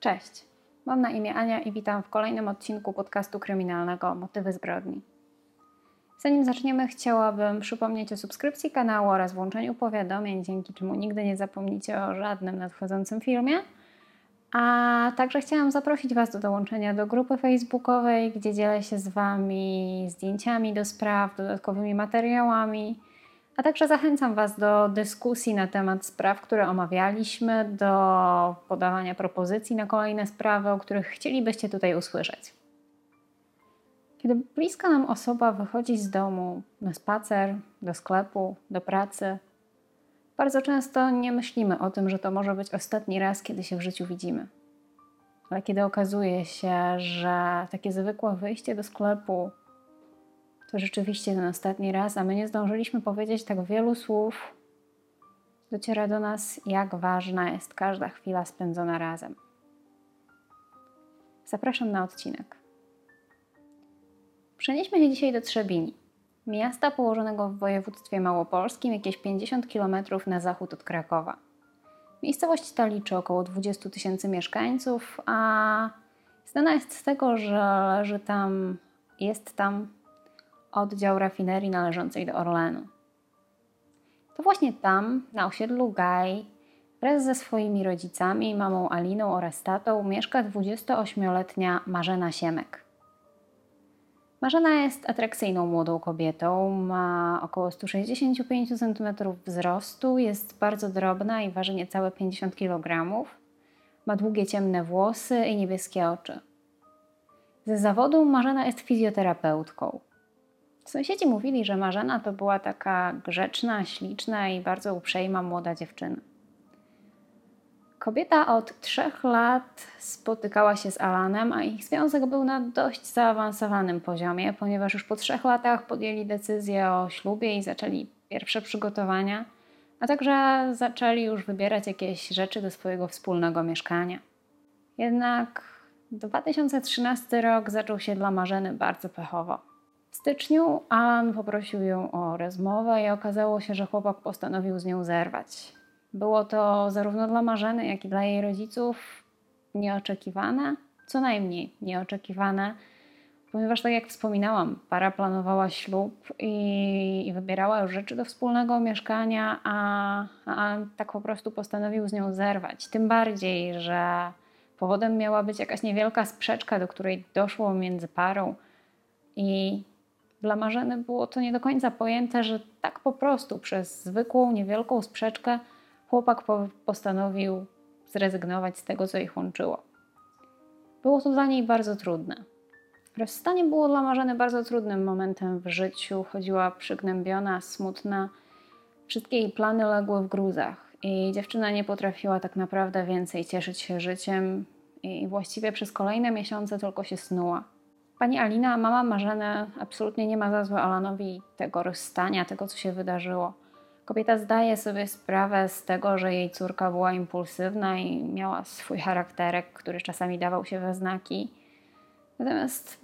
Cześć, mam na imię Ania i witam w kolejnym odcinku podcastu kryminalnego Motywy zbrodni. Zanim zaczniemy, chciałabym przypomnieć o subskrypcji kanału oraz włączeniu powiadomień, dzięki czemu nigdy nie zapomnicie o żadnym nadchodzącym filmie. A także chciałam zaprosić Was do dołączenia do grupy facebookowej, gdzie dzielę się z Wami zdjęciami do spraw, dodatkowymi materiałami a także zachęcam Was do dyskusji na temat spraw, które omawialiśmy, do podawania propozycji na kolejne sprawy, o których chcielibyście tutaj usłyszeć. Kiedy bliska nam osoba wychodzi z domu na spacer, do sklepu, do pracy, bardzo często nie myślimy o tym, że to może być ostatni raz, kiedy się w życiu widzimy. Ale kiedy okazuje się, że takie zwykłe wyjście do sklepu to rzeczywiście ten ostatni raz, a my nie zdążyliśmy powiedzieć tak wielu słów, dociera do nas, jak ważna jest każda chwila spędzona razem. Zapraszam na odcinek. Przenieśmy się dzisiaj do Trzebini, miasta położonego w województwie małopolskim, jakieś 50 km na zachód od Krakowa. Miejscowość ta liczy około 20 tysięcy mieszkańców, a znana jest z tego, że leży tam, jest tam oddział rafinerii należącej do Orlenu. To właśnie tam, na osiedlu Gaj, wraz ze swoimi rodzicami, mamą Aliną oraz tatą, mieszka 28-letnia Marzena Siemek. Marzena jest atrakcyjną młodą kobietą, ma około 165 cm wzrostu, jest bardzo drobna i waży niecałe 50 kg. Ma długie ciemne włosy i niebieskie oczy. Ze zawodu Marzena jest fizjoterapeutką. Sąsiedzi mówili, że Marzena to była taka grzeczna, śliczna i bardzo uprzejma młoda dziewczyna. Kobieta od trzech lat spotykała się z Alanem, a ich związek był na dość zaawansowanym poziomie, ponieważ już po trzech latach podjęli decyzję o ślubie i zaczęli pierwsze przygotowania, a także zaczęli już wybierać jakieś rzeczy do swojego wspólnego mieszkania. Jednak 2013 rok zaczął się dla Marzeny bardzo pechowo. W styczniu Alan poprosił ją o rozmowę i okazało się, że chłopak postanowił z nią zerwać. Było to zarówno dla Marzeny, jak i dla jej rodziców nieoczekiwane, co najmniej nieoczekiwane, ponieważ, tak jak wspominałam, para planowała ślub i, i wybierała już rzeczy do wspólnego mieszkania, a, a tak po prostu postanowił z nią zerwać. Tym bardziej, że powodem miała być jakaś niewielka sprzeczka, do której doszło między parą. I dla Marzeny było to nie do końca pojęte, że tak po prostu przez zwykłą, niewielką sprzeczkę chłopak postanowił zrezygnować z tego, co ich łączyło. Było to dla niej bardzo trudne. Rozstanie było dla Marzeny bardzo trudnym momentem w życiu. Chodziła przygnębiona, smutna. Wszystkie jej plany legły w gruzach i dziewczyna nie potrafiła tak naprawdę więcej cieszyć się życiem i właściwie przez kolejne miesiące tylko się snuła. Pani Alina, mama Marzeny, absolutnie nie ma za złe Alanowi tego rozstania, tego, co się wydarzyło. Kobieta zdaje sobie sprawę z tego, że jej córka była impulsywna i miała swój charakterek, który czasami dawał się we znaki. Natomiast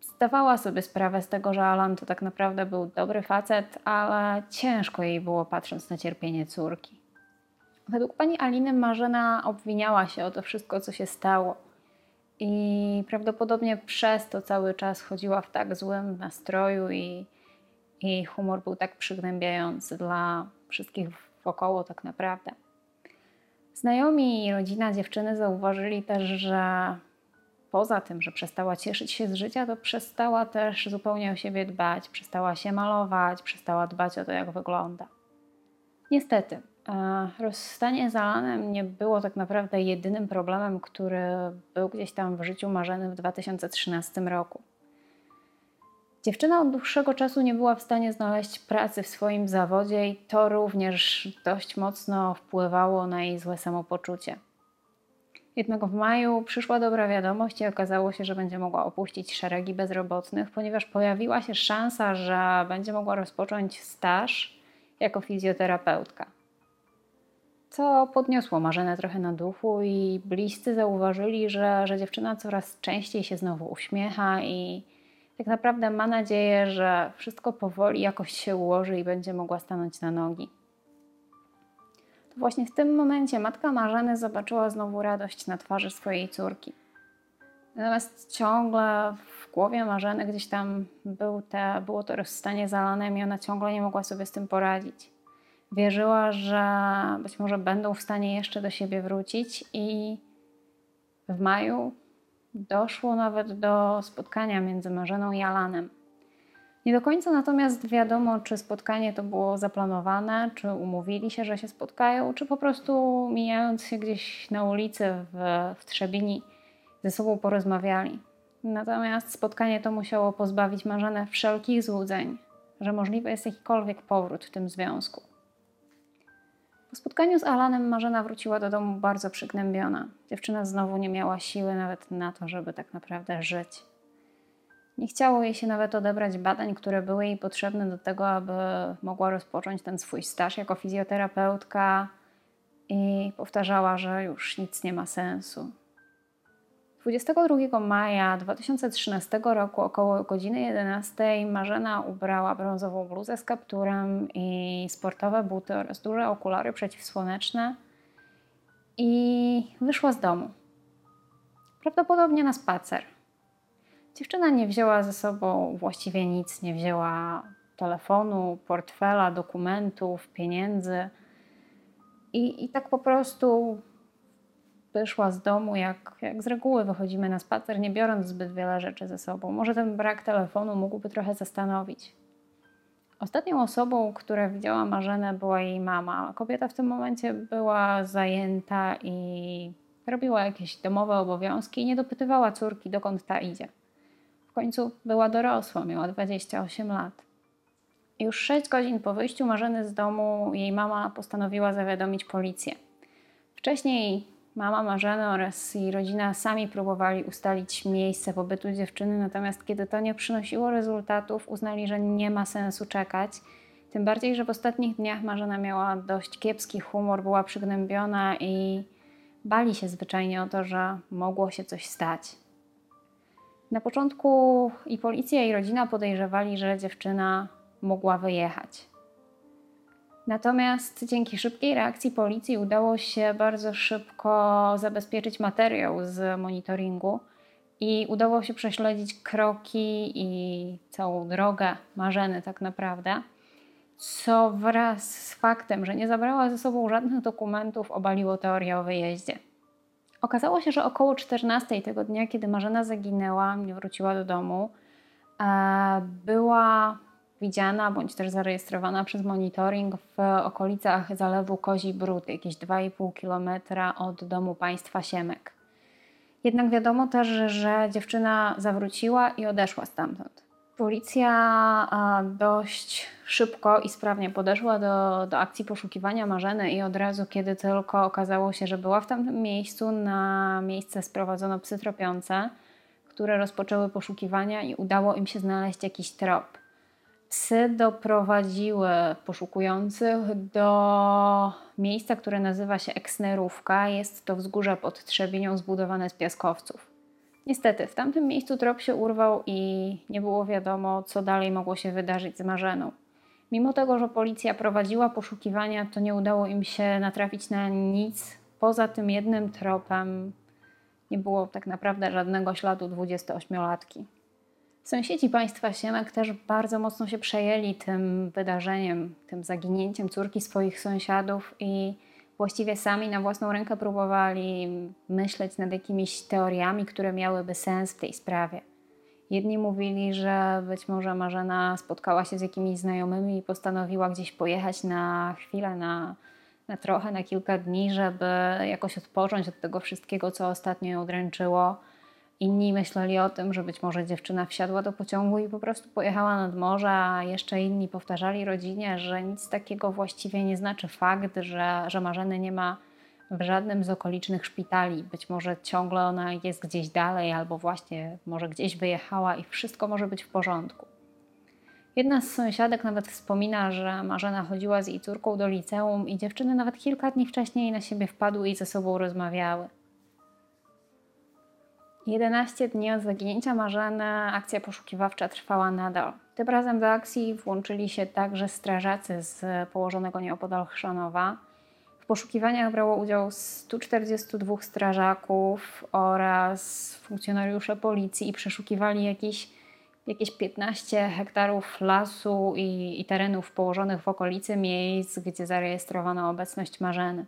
zdawała sobie sprawę z tego, że Alan to tak naprawdę był dobry facet, ale ciężko jej było patrząc na cierpienie córki. Według pani Aliny Marzena obwiniała się o to wszystko, co się stało i prawdopodobnie przez to cały czas chodziła w tak złym nastroju i, humor był tak przygnębiający dla wszystkich wokoło tak naprawdę. Znajomi i rodzina dziewczyny zauważyli też, że poza tym, że przestała cieszyć się z życia, to przestała też zupełnie o siebie dbać, przestała się malować, przestała dbać o to, jak wygląda. Niestety, Rozstanie z Alanem nie było tak naprawdę jedynym problemem, który był gdzieś tam w życiu Marzeny w 2013 roku. Dziewczyna od dłuższego czasu nie była w stanie znaleźć pracy w swoim zawodzie i to również dość mocno wpływało na jej złe samopoczucie. Jednak w maju przyszła dobra wiadomość i okazało się, że będzie mogła opuścić szeregi bezrobotnych, ponieważ pojawiła się szansa, że będzie mogła rozpocząć staż jako fizjoterapeutka co podniosło Marzenę trochę na duchu i bliscy zauważyli, że, że dziewczyna coraz częściej się znowu uśmiecha i tak naprawdę ma nadzieję, że wszystko powoli jakoś się ułoży i będzie mogła stanąć na nogi. Właśnie w tym momencie matka Marzeny zobaczyła znowu radość na twarzy swojej córki. Natomiast ciągle w głowie Marzeny gdzieś tam był te, było to rozstanie z Alanem i ona ciągle nie mogła sobie z tym poradzić. Wierzyła, że być może będą w stanie jeszcze do siebie wrócić i w maju doszło nawet do spotkania między Marzeną i Alanem. Nie do końca natomiast wiadomo, czy spotkanie to było zaplanowane, czy umówili się, że się spotkają, czy po prostu mijając się gdzieś na ulicy w, w Trzebini ze sobą porozmawiali. Natomiast spotkanie to musiało pozbawić Marzenę wszelkich złudzeń, że możliwy jest jakikolwiek powrót w tym związku. Po spotkaniu z Alanem Marzena wróciła do domu bardzo przygnębiona. Dziewczyna znowu nie miała siły nawet na to, żeby tak naprawdę żyć. Nie chciało jej się nawet odebrać badań, które były jej potrzebne do tego, aby mogła rozpocząć ten swój staż jako fizjoterapeutka i powtarzała, że już nic nie ma sensu. 22 maja 2013 roku około godziny 11 Marzena ubrała brązową bluzę z kapturem i sportowe buty oraz duże okulary przeciwsłoneczne i wyszła z domu. Prawdopodobnie na spacer. Dziewczyna nie wzięła ze sobą właściwie nic, nie wzięła telefonu, portfela, dokumentów, pieniędzy. I, i tak po prostu wyszła z domu, jak, jak z reguły wychodzimy na spacer, nie biorąc zbyt wiele rzeczy ze sobą. Może ten brak telefonu mógłby trochę zastanowić. Ostatnią osobą, która widziała Marzenę, była jej mama. Kobieta w tym momencie była zajęta i robiła jakieś domowe obowiązki i nie dopytywała córki, dokąd ta idzie. W końcu była dorosła, miała 28 lat. Już 6 godzin po wyjściu Marzeny z domu jej mama postanowiła zawiadomić policję. Wcześniej Mama Marzeny oraz jej rodzina sami próbowali ustalić miejsce pobytu dziewczyny, natomiast kiedy to nie przynosiło rezultatów, uznali, że nie ma sensu czekać. Tym bardziej, że w ostatnich dniach Marzena miała dość kiepski humor, była przygnębiona i bali się zwyczajnie o to, że mogło się coś stać. Na początku i policja, i rodzina podejrzewali, że dziewczyna mogła wyjechać. Natomiast dzięki szybkiej reakcji policji udało się bardzo szybko zabezpieczyć materiał z monitoringu i udało się prześledzić kroki i całą drogę Marzeny tak naprawdę, co wraz z faktem, że nie zabrała ze sobą żadnych dokumentów, obaliło teorię o wyjeździe. Okazało się, że około 14 tego dnia, kiedy Marzena zaginęła, nie wróciła do domu, była widziana bądź też zarejestrowana przez monitoring w okolicach zalewu Kozi Brud, jakieś 2,5 km od domu państwa Siemek. Jednak wiadomo też, że dziewczyna zawróciła i odeszła stamtąd. Policja dość szybko i sprawnie podeszła do, do akcji poszukiwania Marzeny i od razu, kiedy tylko okazało się, że była w tamtym miejscu, na miejsce sprowadzono psy tropiące, które rozpoczęły poszukiwania i udało im się znaleźć jakiś trop. Psy doprowadziły poszukujących do miejsca, które nazywa się Eksnerówka. Jest to wzgórze pod Trzebinią zbudowane z piaskowców. Niestety, w tamtym miejscu trop się urwał i nie było wiadomo, co dalej mogło się wydarzyć z Marzeną. Mimo tego, że policja prowadziła poszukiwania, to nie udało im się natrafić na nic poza tym jednym tropem. Nie było tak naprawdę żadnego śladu 28-latki. Sąsiedzi państwa Siemek też bardzo mocno się przejęli tym wydarzeniem, tym zaginięciem córki swoich sąsiadów i właściwie sami na własną rękę próbowali myśleć nad jakimiś teoriami, które miałyby sens w tej sprawie. Jedni mówili, że być może Marzena spotkała się z jakimiś znajomymi i postanowiła gdzieś pojechać na chwilę, na, na trochę, na kilka dni, żeby jakoś odpocząć od tego wszystkiego, co ostatnio ją dręczyło Inni myśleli o tym, że być może dziewczyna wsiadła do pociągu i po prostu pojechała nad morze, a jeszcze inni powtarzali rodzinie, że nic takiego właściwie nie znaczy fakt, że, że Marzeny nie ma w żadnym z okolicznych szpitali. Być może ciągle ona jest gdzieś dalej, albo właśnie może gdzieś wyjechała i wszystko może być w porządku. Jedna z sąsiadek nawet wspomina, że Marzena chodziła z jej córką do liceum i dziewczyny nawet kilka dni wcześniej na siebie wpadły i ze sobą rozmawiały. 11 dni od zaginięcia Marzeny akcja poszukiwawcza trwała nadal. Tym razem do akcji włączyli się także strażacy z położonego nieopodal Chrzanowa. W poszukiwaniach brało udział 142 strażaków oraz funkcjonariusze policji i przeszukiwali jakieś, jakieś 15 hektarów lasu i, i terenów położonych w okolicy miejsc, gdzie zarejestrowano obecność Marzeny.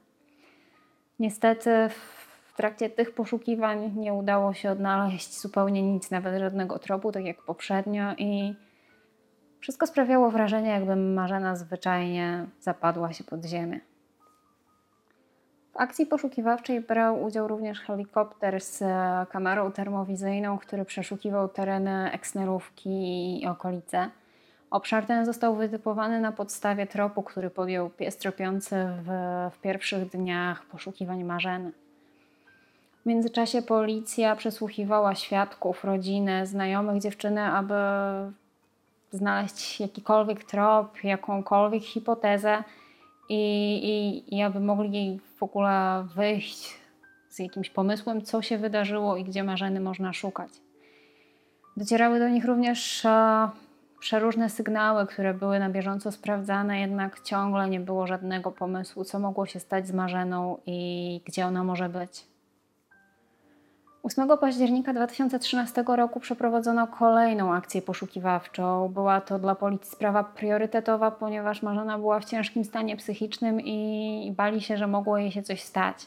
Niestety w trakcie tych poszukiwań nie udało się odnaleźć zupełnie nic, nawet żadnego tropu, tak jak poprzednio i wszystko sprawiało wrażenie, jakby Marzena zwyczajnie zapadła się pod ziemię. W akcji poszukiwawczej brał udział również helikopter z kamerą termowizyjną, który przeszukiwał tereny Eksnerówki i okolice. Obszar ten został wytypowany na podstawie tropu, który podjął pies tropiący w, w pierwszych dniach poszukiwań Marzeny. W międzyczasie policja przesłuchiwała świadków, rodzinę, znajomych dziewczyny, aby znaleźć jakikolwiek trop, jakąkolwiek hipotezę i, i, i aby mogli w ogóle wyjść z jakimś pomysłem, co się wydarzyło i gdzie Marzeny można szukać. Docierały do nich również e, przeróżne sygnały, które były na bieżąco sprawdzane, jednak ciągle nie było żadnego pomysłu, co mogło się stać z Marzeną i gdzie ona może być. 8 października 2013 roku przeprowadzono kolejną akcję poszukiwawczą. Była to dla policji sprawa priorytetowa, ponieważ Marzena była w ciężkim stanie psychicznym i bali się, że mogło jej się coś stać.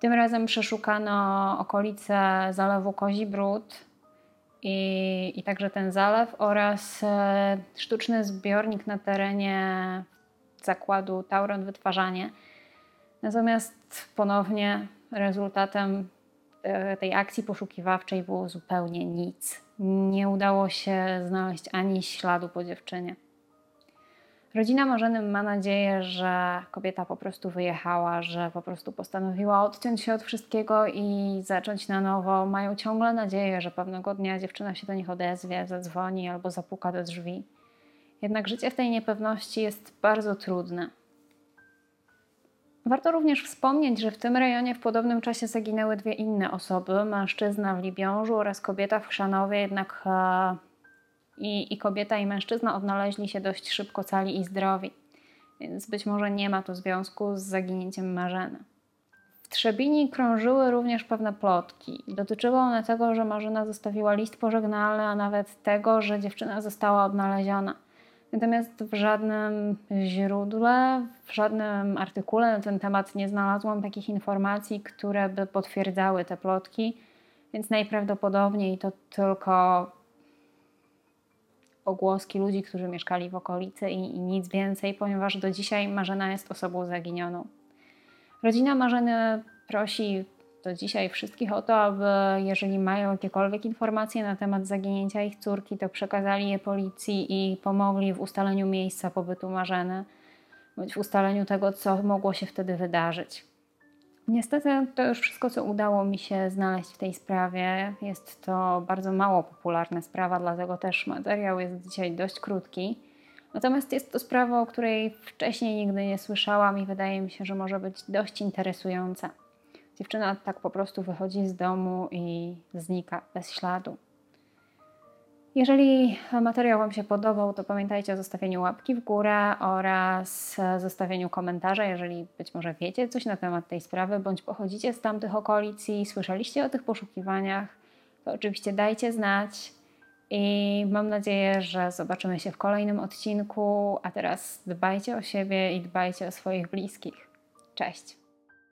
Tym razem przeszukano okolice zalewu Kozi Brud i, i także ten zalew oraz e, sztuczny zbiornik na terenie zakładu Tauron Wytwarzanie. Natomiast ponownie rezultatem tej akcji poszukiwawczej było zupełnie nic. Nie udało się znaleźć ani śladu po dziewczynie. Rodzina Marzeny ma nadzieję, że kobieta po prostu wyjechała, że po prostu postanowiła odciąć się od wszystkiego i zacząć na nowo. Mają ciągle nadzieję, że pewnego dnia dziewczyna się do nich odezwie, zadzwoni albo zapuka do drzwi. Jednak życie w tej niepewności jest bardzo trudne. Warto również wspomnieć, że w tym rejonie w podobnym czasie zaginęły dwie inne osoby: mężczyzna w Libiążu oraz kobieta w Chrzanowie, jednak e, i, i kobieta i mężczyzna odnaleźli się dość szybko cali i zdrowi, więc być może nie ma to związku z zaginięciem Marzeny. W Trzebini krążyły również pewne plotki. Dotyczyły one tego, że Marzena zostawiła list pożegnalny, a nawet tego, że dziewczyna została odnaleziona. Natomiast w żadnym źródle, w żadnym artykule na ten temat nie znalazłam takich informacji, które by potwierdzały te plotki, więc najprawdopodobniej to tylko pogłoski ludzi, którzy mieszkali w okolicy i, i nic więcej, ponieważ do dzisiaj Marzena jest osobą zaginioną. Rodzina Marzeny prosi do dzisiaj wszystkich o to, aby jeżeli mają jakiekolwiek informacje na temat zaginięcia ich córki, to przekazali je policji i pomogli w ustaleniu miejsca pobytu Marzeny, bądź w ustaleniu tego, co mogło się wtedy wydarzyć. Niestety to już wszystko, co udało mi się znaleźć w tej sprawie. Jest to bardzo mało popularna sprawa, dlatego też materiał jest dzisiaj dość krótki. Natomiast jest to sprawa, o której wcześniej nigdy nie słyszałam i wydaje mi się, że może być dość interesująca. Dziewczyna tak po prostu wychodzi z domu i znika bez śladu. Jeżeli materiał Wam się podobał, to pamiętajcie o zostawieniu łapki w górę oraz zostawieniu komentarza, jeżeli być może wiecie coś na temat tej sprawy, bądź pochodzicie z tamtych okolic i słyszeliście o tych poszukiwaniach, to oczywiście dajcie znać i mam nadzieję, że zobaczymy się w kolejnym odcinku. A teraz dbajcie o siebie i dbajcie o swoich bliskich. Cześć!